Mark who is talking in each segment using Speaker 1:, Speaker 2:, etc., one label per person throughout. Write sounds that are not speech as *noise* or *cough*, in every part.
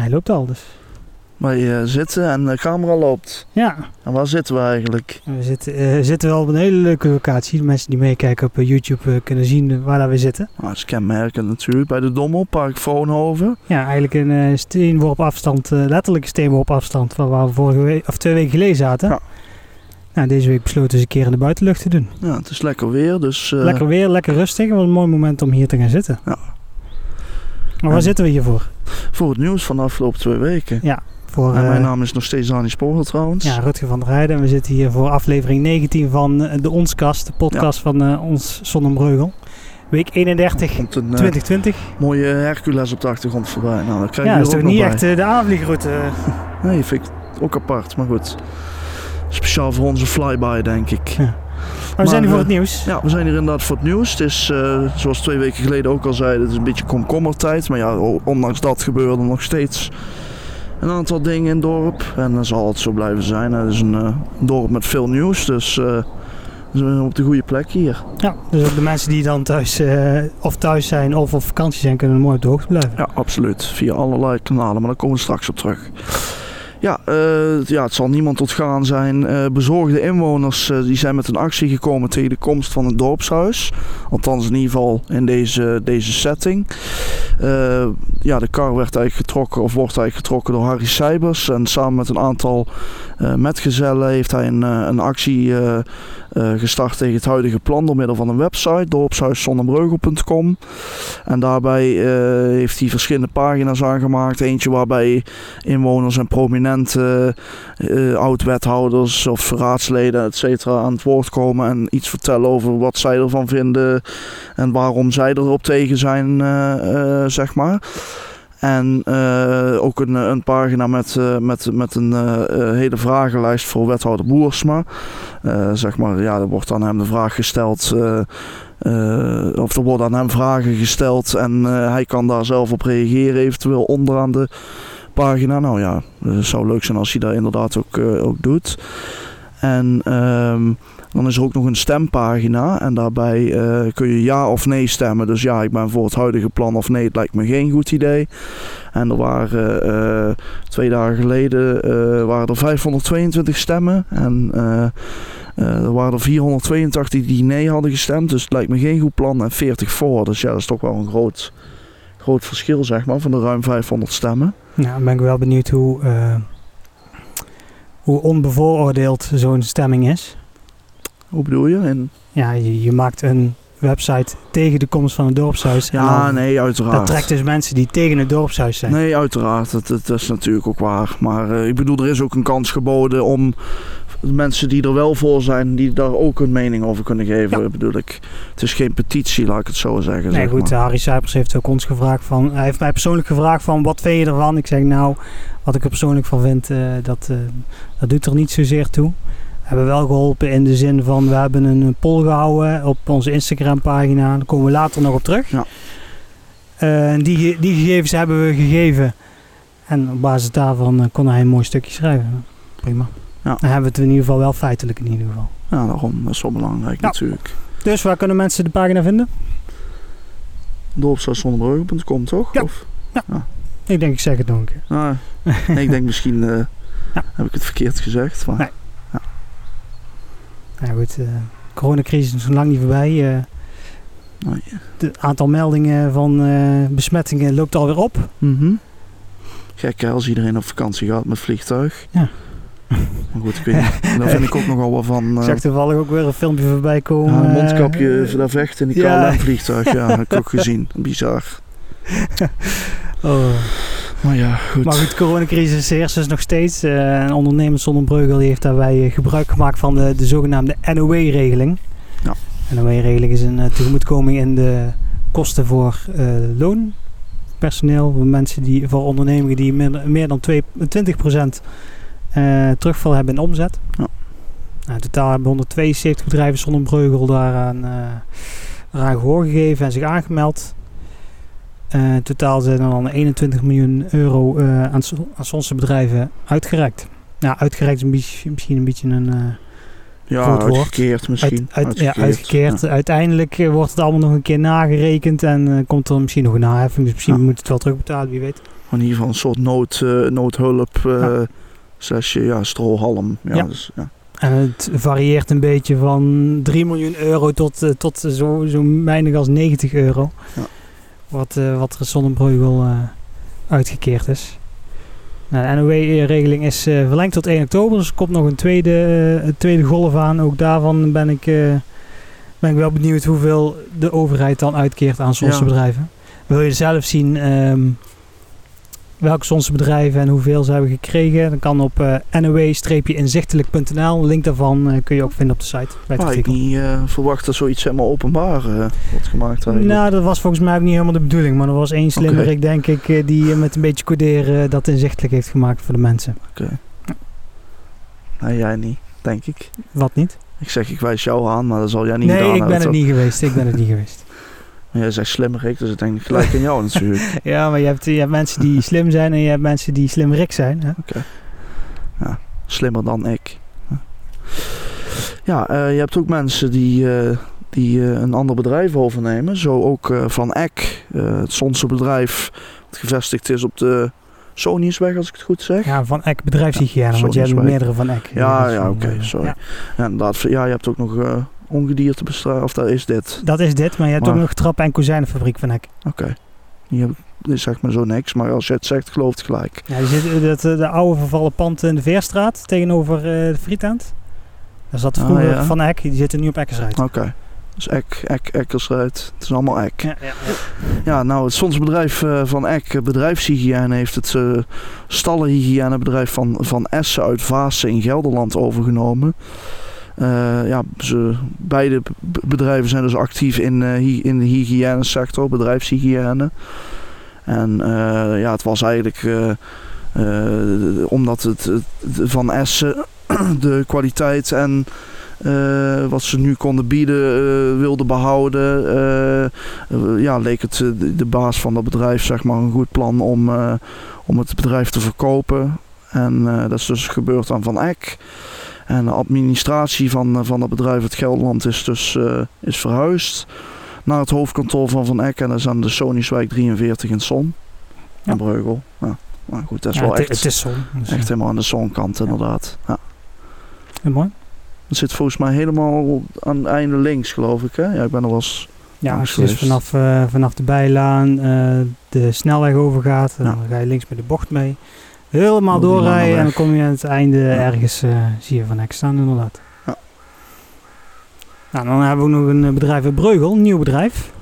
Speaker 1: Hij loopt al dus.
Speaker 2: Wij eh, zitten en de camera loopt.
Speaker 1: Ja,
Speaker 2: En waar zitten we eigenlijk?
Speaker 1: we zitten, eh, zitten wel op een hele leuke locatie. De mensen die meekijken op eh, YouTube eh, kunnen zien eh, waar we zitten.
Speaker 2: Nou, dat is kenmerkend natuurlijk. Bij de Dommel, Park Vroonhoven.
Speaker 1: Ja, eigenlijk een eh, steenworp afstand, eh, letterlijk een steenworp afstand van waar we vorige week, of twee weken geleden zaten.
Speaker 2: Ja.
Speaker 1: Nou, deze week besloten ze een keer in de buitenlucht te doen.
Speaker 2: Ja, het is lekker weer, dus... eh,
Speaker 1: lekker weer, lekker rustig. Wat een mooi moment om hier te gaan zitten.
Speaker 2: Ja.
Speaker 1: Maar waar
Speaker 2: En-
Speaker 1: zitten we hier voor?
Speaker 2: Voor het nieuws van de afgelopen twee weken.
Speaker 1: Voor
Speaker 2: En mijn
Speaker 1: eh,
Speaker 2: naam is nog steeds Dani Sporgel trouwens.
Speaker 1: ja, Rutger van der Heijden. En we zitten hier voor aflevering 19 van eh, de Onskast, de podcast van eh, ons Zonnebreugel. Week 31,
Speaker 2: Er komt een eh,
Speaker 1: 2020.
Speaker 2: mooie Hercules op de achtergrond voorbij. Nou, dat krijg
Speaker 1: Ja, dat is toch niet echt de aanvliegroute. *laughs*
Speaker 2: Nee, vind ik ook apart, maar goed. Speciaal voor onze flyby, denk ik.
Speaker 1: Maar we zijn hier voor het
Speaker 2: eh,
Speaker 1: nieuws.
Speaker 2: Ja, we zijn hier inderdaad voor het nieuws. Het is, eh, zoals twee weken geleden ook al zeiden, het is een beetje komkommertijd. Maar ja, ondanks dat gebeuren er nog steeds een aantal dingen in het dorp. En dat zal het zo blijven zijn. Het is een eh, dorp met veel nieuws, dus eh, we zijn op de goede plek hier.
Speaker 1: Ja, dus ook de mensen die dan thuis eh, of thuis zijn of op vakantie zijn, kunnen mooi op de hoogte blijven.
Speaker 2: Ja, absoluut. Via allerlei kanalen, maar daar komen we straks op terug. Ja, eh, ja het zal niemand ontgaan zijn. Eh, bezorgde inwoners eh, die zijn met een actie gekomen tegen de komst van het dorpshuis. Althans in ieder geval in deze, deze setting. Ja, de kar werd eigenlijk getrokken of wordt eigenlijk getrokken door Harry Seibers. En samen met een aantal metgezellen heeft hij een, een actie eh, gestart tegen het huidige plan door middel van een website, dorpshuiszonnebreugel.com. En daarbij eh, heeft hij verschillende pagina's aangemaakt. Eentje waarbij inwoners en prominente eh, oud-wethouders of raadsleden, et cetera, aan het woord komen en iets vertellen over wat zij ervan vinden en waarom zij erop tegen zijn, zeg maar. En eh, ook een, een pagina met, eh, met, met een eh, hele vragenlijst voor wethouder Boersma. Zeg maar, ja, er wordt aan hem de vraag gesteld. of er worden aan hem vragen gesteld en hij kan daar zelf op reageren, eventueel onderaan de pagina. Nou ja, het zou leuk zijn als hij dat inderdaad ook, ook doet. En ehm, dan is er ook nog een stempagina en daarbij eh, kun je ja of nee stemmen. Dus ja, ik ben voor het huidige plan of nee, het lijkt me geen goed idee. En er waren eh, twee dagen geleden eh, waren er 522 stemmen en er waren er 482 die nee hadden gestemd, dus het lijkt me geen goed plan en 40 voor. Dus ja, dat is toch wel een groot, groot verschil zeg maar van de ruim 500 stemmen.
Speaker 1: Nou, dan ben ik wel benieuwd hoe, hoe onbevooroordeeld zo'n stemming is.
Speaker 2: Hoe bedoel je? En,
Speaker 1: Ja, je, je maakt een website tegen de komst van het dorpshuis.
Speaker 2: ja,
Speaker 1: dan-
Speaker 2: nee, uiteraard.
Speaker 1: Dat trekt dus mensen die tegen het dorpshuis zijn.
Speaker 2: Nee, uiteraard. Dat, dat, is natuurlijk ook waar. Maar eh, ik bedoel, er is ook een kans geboden om mensen die er wel voor zijn, die daar ook hun mening over kunnen geven.
Speaker 1: Ja.
Speaker 2: Bedoel ik, het is geen petitie, laat ik het zo zeggen.
Speaker 1: Nee,
Speaker 2: zeg
Speaker 1: goed,
Speaker 2: maar.
Speaker 1: Harry Cypers heeft ook ons gevraagd van... Hij heeft mij persoonlijk gevraagd van, wat vind je ervan? Ik zeg, nou, wat ik er persoonlijk van vind, eh, dat, eh, dat doet er niet zozeer toe. We hebben wel geholpen in de zin van, we hebben een poll gehouden op onze Instagram pagina. Daar komen we later nog op terug.
Speaker 2: Ja.
Speaker 1: Eh, en die, die gegevens hebben we gegeven. En op basis daarvan kon hij een mooi stukje schrijven. Prima.
Speaker 2: Ja.
Speaker 1: Dan hebben we het in ieder geval wel feitelijk in ieder geval.
Speaker 2: Ja, daarom. Dat is wel belangrijk
Speaker 1: Ja.
Speaker 2: natuurlijk.
Speaker 1: Dus waar kunnen mensen de pagina vinden?
Speaker 2: Dorpshuiszonderbrugge.com toch?
Speaker 1: Ja.
Speaker 2: Of,
Speaker 1: Ik denk, ik zeg het nog een keer.
Speaker 2: nou, *laughs* nee, ik denk misschien eh,
Speaker 1: Ja.
Speaker 2: heb ik het verkeerd gezegd. Maar,
Speaker 1: Nee. Nou goed, de coronacrisis is nog lang niet voorbij. eh
Speaker 2: Nee.
Speaker 1: Het aantal meldingen van eh, besmettingen loopt alweer op.
Speaker 2: Mhm. Gek hè, als iedereen op vakantie gaat met vliegtuig.
Speaker 1: Ja. *laughs*
Speaker 2: Goed, ik weet niet. Daar vind ik ook *laughs* nogal wat van.
Speaker 1: Ik
Speaker 2: eh,
Speaker 1: zag toevallig ook weer een filmpje voorbij komen.
Speaker 2: Ja, een
Speaker 1: eh,
Speaker 2: mondkapje daar vecht in die
Speaker 1: ja.
Speaker 2: KLM-vliegtuig. *laughs* Ja, dat heb ik ook gezien. Bizar.
Speaker 1: oh.
Speaker 2: Maar ja, goed.
Speaker 1: Maar goed, coronacrisis heerst dus nog steeds. Eh een ondernemer zonder Breugel heeft daarbij eh, gebruik gemaakt van de, de zogenaamde NOW-regeling.
Speaker 2: Ja.
Speaker 1: NOW-regeling is een eh, tegemoetkoming in de kosten voor eh, loonpersoneel. Voor mensen die, voor ondernemingen die meer, meer dan twee- 20% eh terugval hebben in omzet.
Speaker 2: Ja.
Speaker 1: Nou, in totaal hebben 172 bedrijven zonder Breugel daaraan eh eraan gehoor gegeven en zich aangemeld. Eh, in totaal zijn er dan 21 miljoen euro eh, aan, aan onze bedrijven uitgereikt. Nou, uitgereikt is een beetje, misschien een beetje een... eh,
Speaker 2: ja,
Speaker 1: groot woord.
Speaker 2: uitgekeerd misschien.
Speaker 1: uit, uit, ja, uitgekeerd. Uiteindelijk eh, wordt het allemaal nog een keer nagerekend en eh, komt er misschien nog een naheffing. Dus misschien
Speaker 2: Ja.
Speaker 1: moet het wel terugbetalen, wie weet.
Speaker 2: in ieder geval een soort nood, eh, noodhulp. eh
Speaker 1: Ja.
Speaker 2: Slash, ja, strohalm. Ja,
Speaker 1: Ja.
Speaker 2: Dus, ja.
Speaker 1: En het varieert een beetje van 3 miljoen euro tot, eh, tot zo, zo weinig als 90 euro.
Speaker 2: Ja.
Speaker 1: Wat, eh, wat er eh uitgekeerd is. Nou, de NOW-regeling is verlengd tot 1 oktober. Dus er komt nog een tweede, tweede golf aan. Ook daarvan ben ik, ben ik wel benieuwd hoeveel de overheid dan uitkeert aan Zonse
Speaker 2: Ja.
Speaker 1: bedrijven. Wil je zelf zien ehm, welke Zonse bedrijven en hoeveel ze hebben gekregen? Dan kan op eh now-inzichtelijk.nl. Link daarvan eh, kun je ook vinden op de site. Bij het
Speaker 2: Maar ik niet eh, verwacht dat zoiets helemaal openbaar eh, wordt gemaakt eigenlijk.
Speaker 1: Nou, dat was volgens mij ook niet helemaal de bedoeling. Maar er was één slimmerik, denk ik, die met een beetje coderen dat inzichtelijk heeft gemaakt voor de mensen.
Speaker 2: Nee, jij niet, denk ik.
Speaker 1: Wat niet?
Speaker 2: Ik zeg, ik wijs jou aan, maar dat zal jij niet
Speaker 1: nee,
Speaker 2: gedaan
Speaker 1: ik
Speaker 2: hebben,
Speaker 1: ben
Speaker 2: toch?
Speaker 1: niet geweest. Ik ben er niet *laughs* geweest.
Speaker 2: Jij zegt slimmerik, dus ik denk gelijk aan jou natuurlijk. *laughs*
Speaker 1: Ja, maar je hebt, je hebt mensen die slim zijn en je hebt mensen die slimmerik zijn. Hè?
Speaker 2: Slimmer dan ik. Ja, eh, je hebt ook mensen die, eh, die eh, een ander bedrijf overnemen. Zo ook Van Eck, het Zonse bedrijf dat gevestigd is op de Soniusweg, als ik het goed zeg.
Speaker 1: Ja, van Eck bedrijfshygiëne,
Speaker 2: Ja,
Speaker 1: want je hebt meerdere van Eck.
Speaker 2: Ja, ja, oké, sorry.
Speaker 1: ja.
Speaker 2: Ja, inderdaad, ja, je hebt ook nog eh ongediertebestrijding, of dat is dit.
Speaker 1: Dat is dit, maar je hebt
Speaker 2: Maar-
Speaker 1: ook nog trap- en kozijnenfabriek van Eck.
Speaker 2: Oké. Die heb, dit is zeg maar zo niks, maar als je het zegt, gelooft het gelijk.
Speaker 1: Ja, die zit, dat, eh, de oude vervallen pand in de Veerstraat tegenover eh, de Frietent. Daar zat
Speaker 2: Ah,
Speaker 1: vroeger
Speaker 2: ja.
Speaker 1: van Eck, die zitten nu op Eckersrijd.
Speaker 2: Oké. Dus Eck, Eck, Eckersruid. Het is allemaal Eck.
Speaker 1: Ja, ja, ja.
Speaker 2: Nou, het Sonsbedrijf eh, van Eck, eh, bedrijfshygiëne, heeft het eh stallenhygiënebedrijf van, van Essen uit Vaassen in Gelderland overgenomen. Eh, ja, ze, beide bedrijven zijn dus actief in, eh, in de hygiënesector, bedrijfshygiëne. En eh, ja, het was eigenlijk omdat het, van Essen *clears throat* de kwaliteit en wat ze nu konden bieden eh, wilden behouden. eh, eh, ja, leek het de, de baas van dat bedrijf zeg maar, een goed plan om, om het bedrijf te verkopen. En dat is dus gebeurd aan Van Eck. En de administratie van, eh, van dat bedrijf, het Gelderland, is dus eh, is verhuisd naar het hoofdkantoor van Van Eck. En dat is aan de Soniuswijk 43 in Son.
Speaker 1: Ja.
Speaker 2: In Breugel. Ja. Maar goed, dat is
Speaker 1: Ja,
Speaker 2: wel
Speaker 1: het,
Speaker 2: echt,
Speaker 1: het is zon. Dus,
Speaker 2: echt helemaal aan de zonkant inderdaad. Ja.
Speaker 1: mooi.
Speaker 2: Het zit volgens mij helemaal aan het einde links, geloof ik. Hè? Ja, ik ben er wel eens...
Speaker 1: Ja, als je dus vanaf, eh, vanaf de bijlaan de snelweg overgaat, dan ga je links met de bocht mee. Helemaal doorrijden en dan kom je aan het einde ergens, eh, zie je van Eck staan inderdaad.
Speaker 2: Ja.
Speaker 1: Nou, dan hebben we nog een eh, bedrijf in Breugel, een nieuw bedrijf.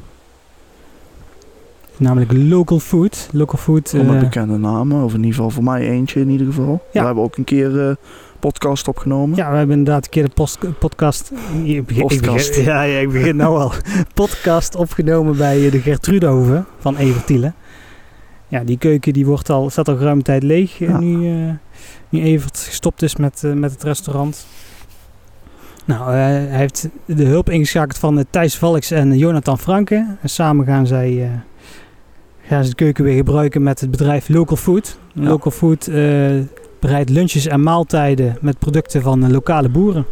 Speaker 1: Namelijk Local Food. Local Food.
Speaker 2: Allemaal
Speaker 1: eh,
Speaker 2: bekende namen. Of in ieder geval voor mij eentje in ieder geval.
Speaker 1: Ja.
Speaker 2: We hebben ook een keer podcast opgenomen.
Speaker 1: Ja, we hebben inderdaad een keer de post, podcast. Ik begin, ik
Speaker 2: Podcast.
Speaker 1: begin- *laughs* ja, ja, ik begin nou al. *laughs* podcast opgenomen bij de Gertrudehoven van Evertielen. Ja, die keuken die wordt al, staat al ruim tijd leeg.
Speaker 2: Ja.
Speaker 1: Nu, eh, nu Evert gestopt is met, eh, met het restaurant. Nou, eh, hij heeft de hulp ingeschakeld van Thijs Valks en Jonathan Franke. En samen gaan zij gaan ze de keuken weer gebruiken met het bedrijf Local Food.
Speaker 2: Ja.
Speaker 1: Local Food bereidt lunches en maaltijden met producten van lokale boeren.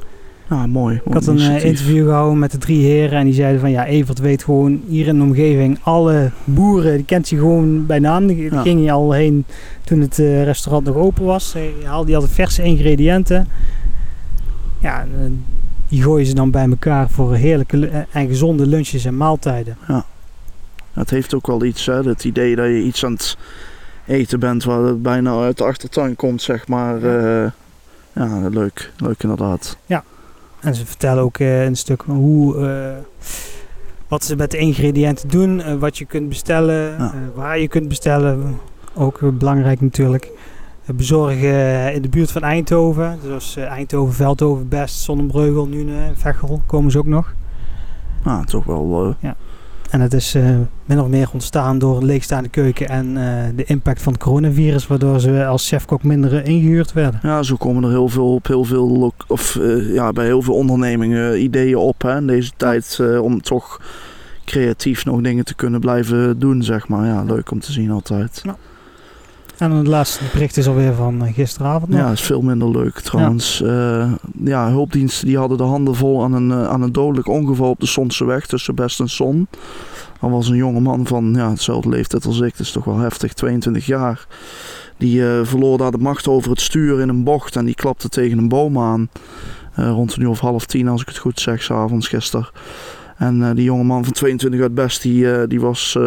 Speaker 2: Ja, mooi.
Speaker 1: Ik had een eh, interview gehouden met de drie heren en die zeiden van ja, Evert weet gewoon hier in de omgeving alle boeren, die kent je gewoon bij naam. Die
Speaker 2: Ja.
Speaker 1: ging je al heen toen het eh, restaurant nog open was. Hij haalde altijd verse ingrediënten. Ja, eh, die gooien ze dan bij elkaar voor heerlijke en gezonde lunches en maaltijden.
Speaker 2: Het heeft ook wel iets, hè. Het idee dat je iets aan het eten bent waar het bijna uit de achtertuin komt, zeg maar. eh, ja, leuk. Leuk inderdaad.
Speaker 1: En ze vertellen ook eh, een stuk hoe, eh, wat ze met de ingrediënten doen, eh, wat je kunt bestellen,
Speaker 2: Ja.
Speaker 1: waar je kunt bestellen. Ook belangrijk natuurlijk. Bezorgen in de buurt van Eindhoven. Dus Eindhoven, Veldhoven, Best, Zonnebreugel, Nune, Veghel komen ze ook nog.
Speaker 2: Ja, toch wel... eh,
Speaker 1: En het is eh, min of meer ontstaan door een leegstaande keuken en eh, de impact van het coronavirus, waardoor ze als chefkok minder eh, ingehuurd werden.
Speaker 2: ja, zo komen er heel veel op heel veel... Of eh, ja, bij heel veel ondernemingen ideeën op, hè. In deze tijd om toch creatief nog dingen te kunnen blijven doen, zeg maar. Ja, leuk om te zien altijd.
Speaker 1: En het laatste bericht is alweer van eh, gisteravond. nog.
Speaker 2: Ja, is veel minder leuk trouwens. Ja, ja hulpdiensten die hadden de handen vol aan een, aan een dodelijk ongeval op de Sonse weg tussen Best en Son. Er was een jonge man van ja, hetzelfde leeftijd als ik, dat is toch wel heftig, 22 jaar. Die eh, verloor daar de macht over het stuur in een bocht en die klapte tegen een boom aan. Uh, rond een uur of half tien, als ik het goed zeg, s'avonds gisteren. En die jonge man van 22 uit Best, die, die was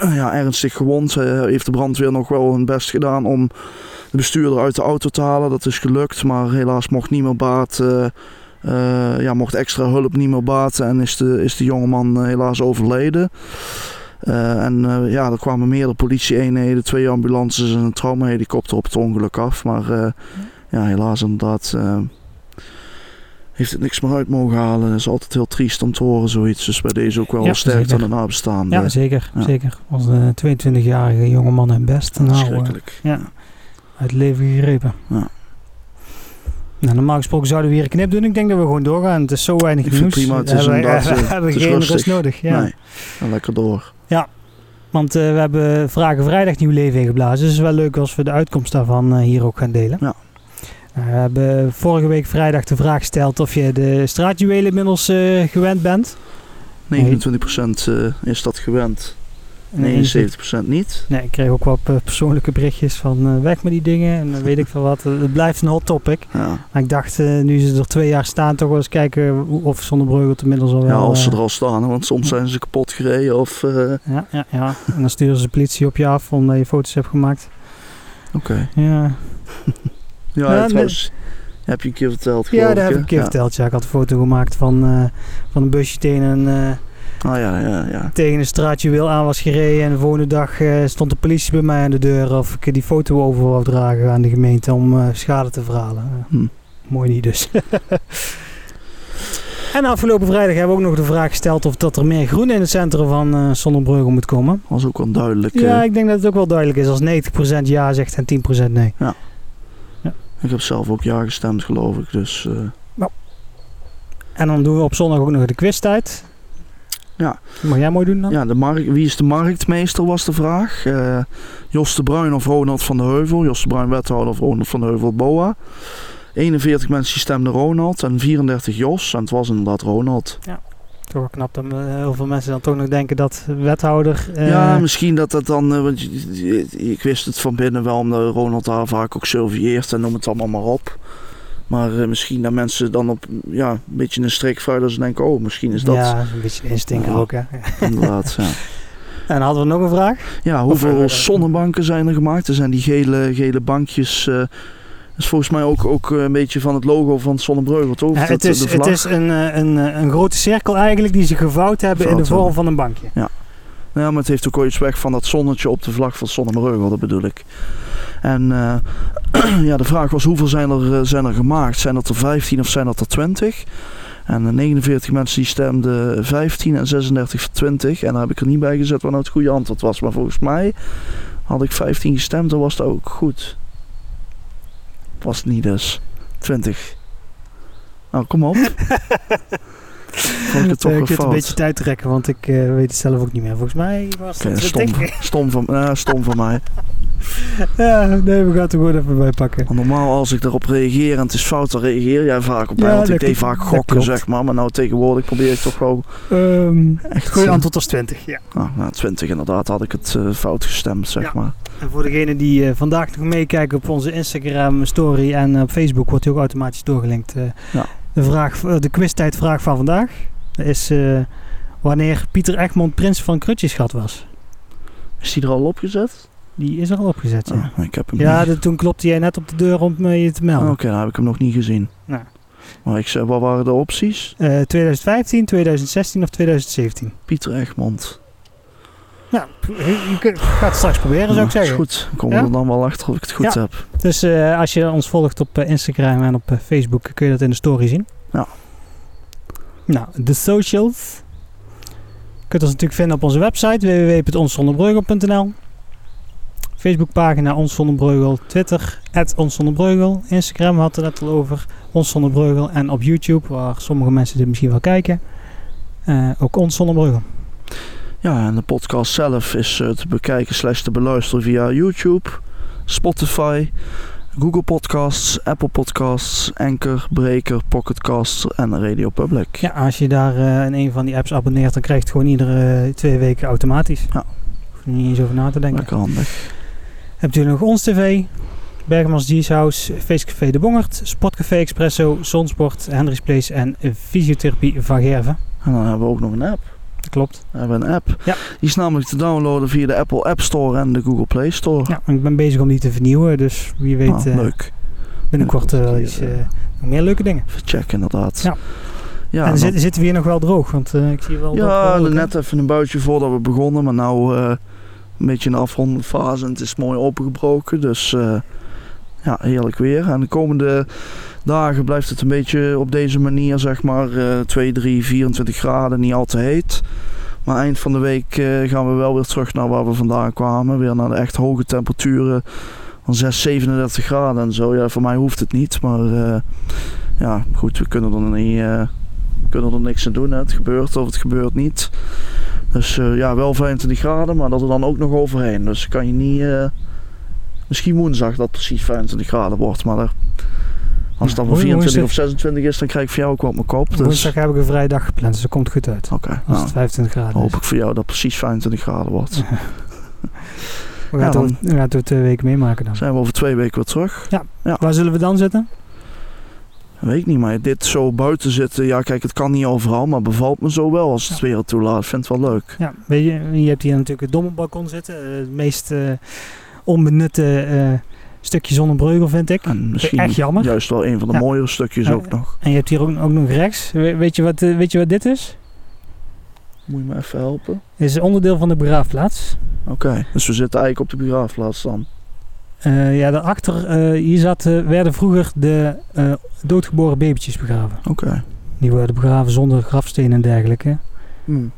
Speaker 2: *clears throat* ja, ernstig gewond. heeft de brandweer nog wel hun best gedaan om de bestuurder uit de auto te halen. Dat is gelukt, maar helaas mocht niet baat... ja, mocht extra hulp niet meer baten en is de, is de jongeman helaas overleden. En ja, er kwamen meerdere politie-eenheden, twee ambulances en een traumahelikopter op het ongeluk af. Maar ja, helaas inderdaad heeft het niks meer uit mogen halen. Het is altijd heel triest om te horen zoiets. Dus bij deze ook wel ja, sterk aan de nabestaanden.
Speaker 1: Ja, zeker. Ja. zeker. Als een 22-jarige jongeman en best. Nou,
Speaker 2: Schrikkelijk.
Speaker 1: ja, uit het leven gegrepen. Ja. Nou, normaal gesproken zouden we hier een knip doen. Ik denk dat we gewoon doorgaan. Het is zo weinig
Speaker 2: ik
Speaker 1: nieuws.
Speaker 2: prima. Het is
Speaker 1: we,
Speaker 2: inderdaad,
Speaker 1: we, hebben geen rust nodig. Ja. Nee,
Speaker 2: lekker door.
Speaker 1: Ja, want uh, we hebben Vragen Vrijdag nieuw leven ingeblazen. Dus het is wel leuk als we de uitkomst daarvan uh, hier ook gaan delen.
Speaker 2: Ja.
Speaker 1: Uh, we hebben vorige week vrijdag de vraag gesteld of je de straatjuwelen inmiddels gewend bent.
Speaker 2: 29% is dat gewend. 79% niet.
Speaker 1: Nee, ik kreeg ook wel persoonlijke berichtjes van uh, weg met die dingen en weet ik veel wat. Het blijft een hot topic.
Speaker 2: Ja.
Speaker 1: Maar ik dacht, uh, nu ze er twee jaar staan, toch wel eens kijken of Zonnebreugel inmiddels al wel...
Speaker 2: Ja, als ze er al staan, want soms zijn ze kapot gereden of...
Speaker 1: Ja, ja, ja. en dan sturen ze de politie op je af omdat je foto's hebt gemaakt.
Speaker 2: Oké.
Speaker 1: Okay.
Speaker 2: Ja. *laughs* ja, ja trouwens... Heb je een keer verteld,
Speaker 1: Ja, dat heb ik een keer verteld. Ja, ik had een foto gemaakt van, van een busje tegen een
Speaker 2: Oh, ja, ja, ja.
Speaker 1: tegen een straatjuweel aan was gereden. En de volgende dag uh, stond de politie bij mij aan de deur of ik die foto over wou dragen aan de gemeente om uh, schade te verhalen.
Speaker 2: Hm.
Speaker 1: Mooi niet dus. *laughs* en afgelopen vrijdag hebben we ook nog de vraag gesteld of dat er meer groen in het centrum van uh, Zonnebrugge moet komen.
Speaker 2: Dat was ook wel duidelijk.
Speaker 1: Ja, ik denk dat het ook wel duidelijk is als 90% ja zegt en 10% nee.
Speaker 2: Ja. Ik heb zelf ook ja gestemd geloof ik, dus...
Speaker 1: Nou. En dan doen we op zondag ook nog de quiztijd.
Speaker 2: Ja.
Speaker 1: Mag jij mooi doen dan?
Speaker 2: Ja, de markt, wie is de marktmeester was de vraag. Uh, Jos de Bruin of Ronald van de Heuvel. Jos de Bruin wethouder of Ronald van de Heuvel BOA. 41 mensen stemden Ronald en 34 Jos. En het was inderdaad Ronald.
Speaker 1: Ja. Toch wel knap dat heel veel mensen dan toch nog denken dat wethouder...
Speaker 2: Uh... Ja, misschien dat dat dan... Uh, want ik wist het van binnen wel, omdat Ronald daar vaak ook surveilleert en noem het allemaal maar op. Maar uh, misschien dat mensen dan op ja, een beetje een strik vuilen ze denken, oh, misschien is dat...
Speaker 1: Ja, een beetje instinker ja, ook, hè.
Speaker 2: Inderdaad, ja. *laughs*
Speaker 1: En hadden we nog een vraag?
Speaker 2: Ja, hoeveel zonnebanken zijn er gemaakt? Er zijn die gele, gele bankjes... Uh, is volgens mij ook, ook een beetje van het logo van Zonnebreugel, toch?
Speaker 1: Ja, het, is, het is een, een, een grote cirkel eigenlijk die ze gevouwd hebben in de vorm hebben. van een bankje.
Speaker 2: Ja. Ja, maar het heeft ook ooit weg van dat zonnetje op de vlag van Zonnebreugel, dat bedoel ik. En uh, *clears throat* ja, de vraag was hoeveel zijn er, zijn er gemaakt? Zijn dat er 15 of zijn dat er 20? En 49 mensen die stemden 15 en 36 voor 20. En daar heb ik er niet bij gezet wat nou het goede antwoord was. Maar volgens mij had ik 15 gestemd, dan was dat ook goed. Was het niet dus. 20. Nou, kom op. *laughs*
Speaker 1: Vond ik het toch uh, ik een beetje tijd trekken, want ik uh, weet het zelf ook niet meer. Volgens mij was het
Speaker 2: stom, stom, van, uh, stom van mij. *laughs*
Speaker 1: ja, nee, we gaan het er gewoon even bij pakken.
Speaker 2: normaal als ik erop reageer en het is fout, dan reageer jij vaak op mij. Ja, want ik deed vaak gokken, zeg maar. Maar nou tegenwoordig probeer ik toch gewoon...
Speaker 1: Um, echt goede antwoord als 20, ja.
Speaker 2: Ah, nou, 20 inderdaad had ik het uh, fout gestemd, zeg ja. maar.
Speaker 1: En voor degenen die uh, vandaag nog meekijken op onze Instagram story en op Facebook wordt hij ook automatisch doorgelinkt. Uh,
Speaker 2: ja.
Speaker 1: De, vraag, de quiztijdvraag van vandaag is wanneer Pieter Egmond prins van Krutjesgat was.
Speaker 2: Is die er al opgezet?
Speaker 1: Die is er al opgezet, ja.
Speaker 2: Oh, ik heb hem
Speaker 1: ja, toen klopte jij net op de deur om me je te melden.
Speaker 2: Oké, okay, dan heb ik hem nog niet gezien.
Speaker 1: Nou.
Speaker 2: Maar ik zeg, wat waren de opties?
Speaker 1: Uh, 2015, 2016 of 2017.
Speaker 2: Pieter Egmond.
Speaker 1: Ja, je, gaat het straks proberen, zou ik zeggen.
Speaker 2: Goed, dan komen we ja? dan wel achter of ik het goed
Speaker 1: ja.
Speaker 2: heb.
Speaker 1: Dus uh, als je ons volgt op uh, Instagram en op uh, Facebook, kun je dat in de story zien.
Speaker 2: Ja.
Speaker 1: Nou, de socials. Je kunt ons natuurlijk vinden op onze website www.onszonderbreugel.nl Facebookpagina Ons Zonder Breugel, Twitter, Ons Zonder Breugel, Instagram we het net al over, Ons Zonder Breugel en op YouTube, waar sommige mensen dit misschien wel kijken, uh, ook Ons Zonder Breugel.
Speaker 2: Ja, en de podcast zelf is eh, te bekijken slash te beluisteren via YouTube, Spotify, Google Podcasts, Apple Podcasts, Anchor, Breaker, Pocketcasts en Radio Public.
Speaker 1: Ja, als je daar eh, in een van die apps abonneert, dan krijg je het gewoon iedere twee weken automatisch.
Speaker 2: Ja.
Speaker 1: Hoef je niet eens over na te denken.
Speaker 2: Lekker handig.
Speaker 1: Heb je nog ons tv, Bergmans G's House, Feestcafé De Bongert, Sportcafé Expresso, Zonsport, Hendricks Place en Fysiotherapie van Gerven.
Speaker 2: En dan hebben we ook nog een app.
Speaker 1: Klopt.
Speaker 2: We hebben een app.
Speaker 1: Ja.
Speaker 2: Die is namelijk te downloaden via de Apple App Store en de Google Play Store.
Speaker 1: Ja, ik ben bezig om die te vernieuwen, dus wie weet eh,
Speaker 2: leuk.
Speaker 1: binnenkort eh, wel
Speaker 2: Binnenkort
Speaker 1: iets, eh, meer leuke dingen.
Speaker 2: Even checken inderdaad.
Speaker 1: Ja.
Speaker 2: Ja,
Speaker 1: en
Speaker 2: dan-
Speaker 1: zit, zitten we hier nog wel droog, want eh, ik zie wel...
Speaker 2: ja
Speaker 1: dat
Speaker 2: net even een buitje voordat we begonnen, maar nou eh, een beetje een afrondende fase en het is mooi opengebroken. Dus eh, ja, heerlijk weer. En de komende dagen blijft het een beetje op deze manier, zeg maar, eh 2, 3, 24 graden, niet al te heet. Maar eind van de week eh, gaan we wel weer terug naar waar we vandaan kwamen. Weer naar de echt hoge temperaturen van 6, 37 graden en zo. Ja, voor mij hoeft het niet, maar eh, ja, goed, we kunnen er niet... eh, kunnen er niks aan doen. Het gebeurt of het gebeurt niet. Dus ja, wel 25 graden, maar dat er dan ook nog overheen. Dus kan je niet. misschien woensdag dat precies 25 graden wordt. Maar er- als het dan
Speaker 1: Ja,
Speaker 2: voor 24
Speaker 1: woensdag-
Speaker 2: of 26 is, dan krijg ik voor jou ook wat op mijn kop. Dus
Speaker 1: Woensdag heb ik een vrije dag gepland, dus dat komt goed uit.
Speaker 2: oké.
Speaker 1: Als
Speaker 2: nou,
Speaker 1: het 25 graden
Speaker 2: hoop
Speaker 1: is.
Speaker 2: ik voor jou dat precies 25 graden wordt. *laughs*
Speaker 1: We gaan,
Speaker 2: Ja, dan-
Speaker 1: we gaan het twee weken meemaken dan.
Speaker 2: Zijn we over twee weken weer terug?
Speaker 1: Waar zullen we dan zitten?
Speaker 2: Weet ik niet, maar dit zo buiten zitten. Ja, kijk, het kan niet overal, maar bevalt me zo wel als het weer het toelaat. Ik vind het wel leuk.
Speaker 1: Ja, weet je, je hebt hier natuurlijk het dommelbalkon zitten. eh, het meest eh, onbenutte eh, stukje zonnebreugel vind ik.
Speaker 2: En misschien
Speaker 1: Echt jammer.
Speaker 2: juist wel een van de
Speaker 1: Ja.
Speaker 2: mooiere stukjes
Speaker 1: Ja.
Speaker 2: ook nog.
Speaker 1: En je hebt hier ook, ook nog rechts. We- weet, je wat, eh, weet je wat dit is?
Speaker 2: Moet je me even helpen?
Speaker 1: Dit is onderdeel van de begraafplaats.
Speaker 2: Oké, dus we zitten eigenlijk op de begraafplaats dan.
Speaker 1: Eh, ja, daarachter, eh hier zat, werden vroeger de doodgeboren babytjes begraven.
Speaker 2: Oké.
Speaker 1: Die werden begraven zonder grafsteen en dergelijke.
Speaker 2: Hmm.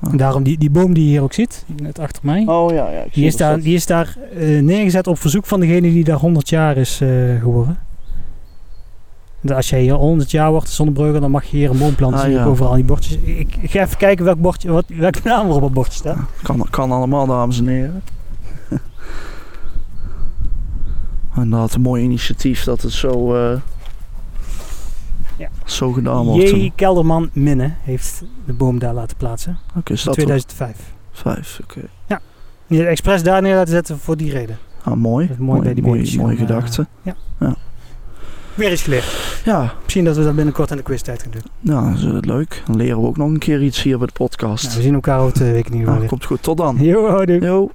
Speaker 1: En daarom die, die boom die je hier ook ziet, net achter mij.
Speaker 2: Oh ja, ja.
Speaker 1: Die is
Speaker 2: dat
Speaker 1: daar,
Speaker 2: dat-
Speaker 1: die is daar eh, neergezet op verzoek van degene die daar 100 jaar is eh, geworden. De- Als jij hier 100 jaar wordt, zonnebreuger, dan mag je hier een boom planten.
Speaker 2: Ah, ja.
Speaker 1: overal die bordjes. Ik, ik ga even kijken welk bordje, wat, welke *laughs* naam er op het bordje staat.
Speaker 2: Kan, kan allemaal, dames en heren. *laughs* Inderdaad, een mooi initiatief dat het zo, eh,
Speaker 1: Ja.
Speaker 2: zo gedaan wordt.
Speaker 1: J. Kelderman Minne heeft de boom daar laten plaatsen.
Speaker 2: Oké,
Speaker 1: In
Speaker 2: staat er
Speaker 1: 2005.
Speaker 2: vijf. Oké.
Speaker 1: Die het expres daar neer laten zetten voor die reden.
Speaker 2: Ah, mooi.
Speaker 1: Dat is mooi bij die
Speaker 2: mooie, mooie
Speaker 1: eh,
Speaker 2: gedachte.
Speaker 1: Weer iets geleerd.
Speaker 2: Ja,
Speaker 1: Misschien dat we dat binnenkort in de quiztijd gaan doen.
Speaker 2: ja, dat is eh, leuk. Dan leren we ook nog een keer iets hier bij de podcast.
Speaker 1: Nou, we zien elkaar over twee weken in ieder
Speaker 2: Nou,
Speaker 1: geval
Speaker 2: komt goed. Tot dan.
Speaker 1: Yo, houdoe.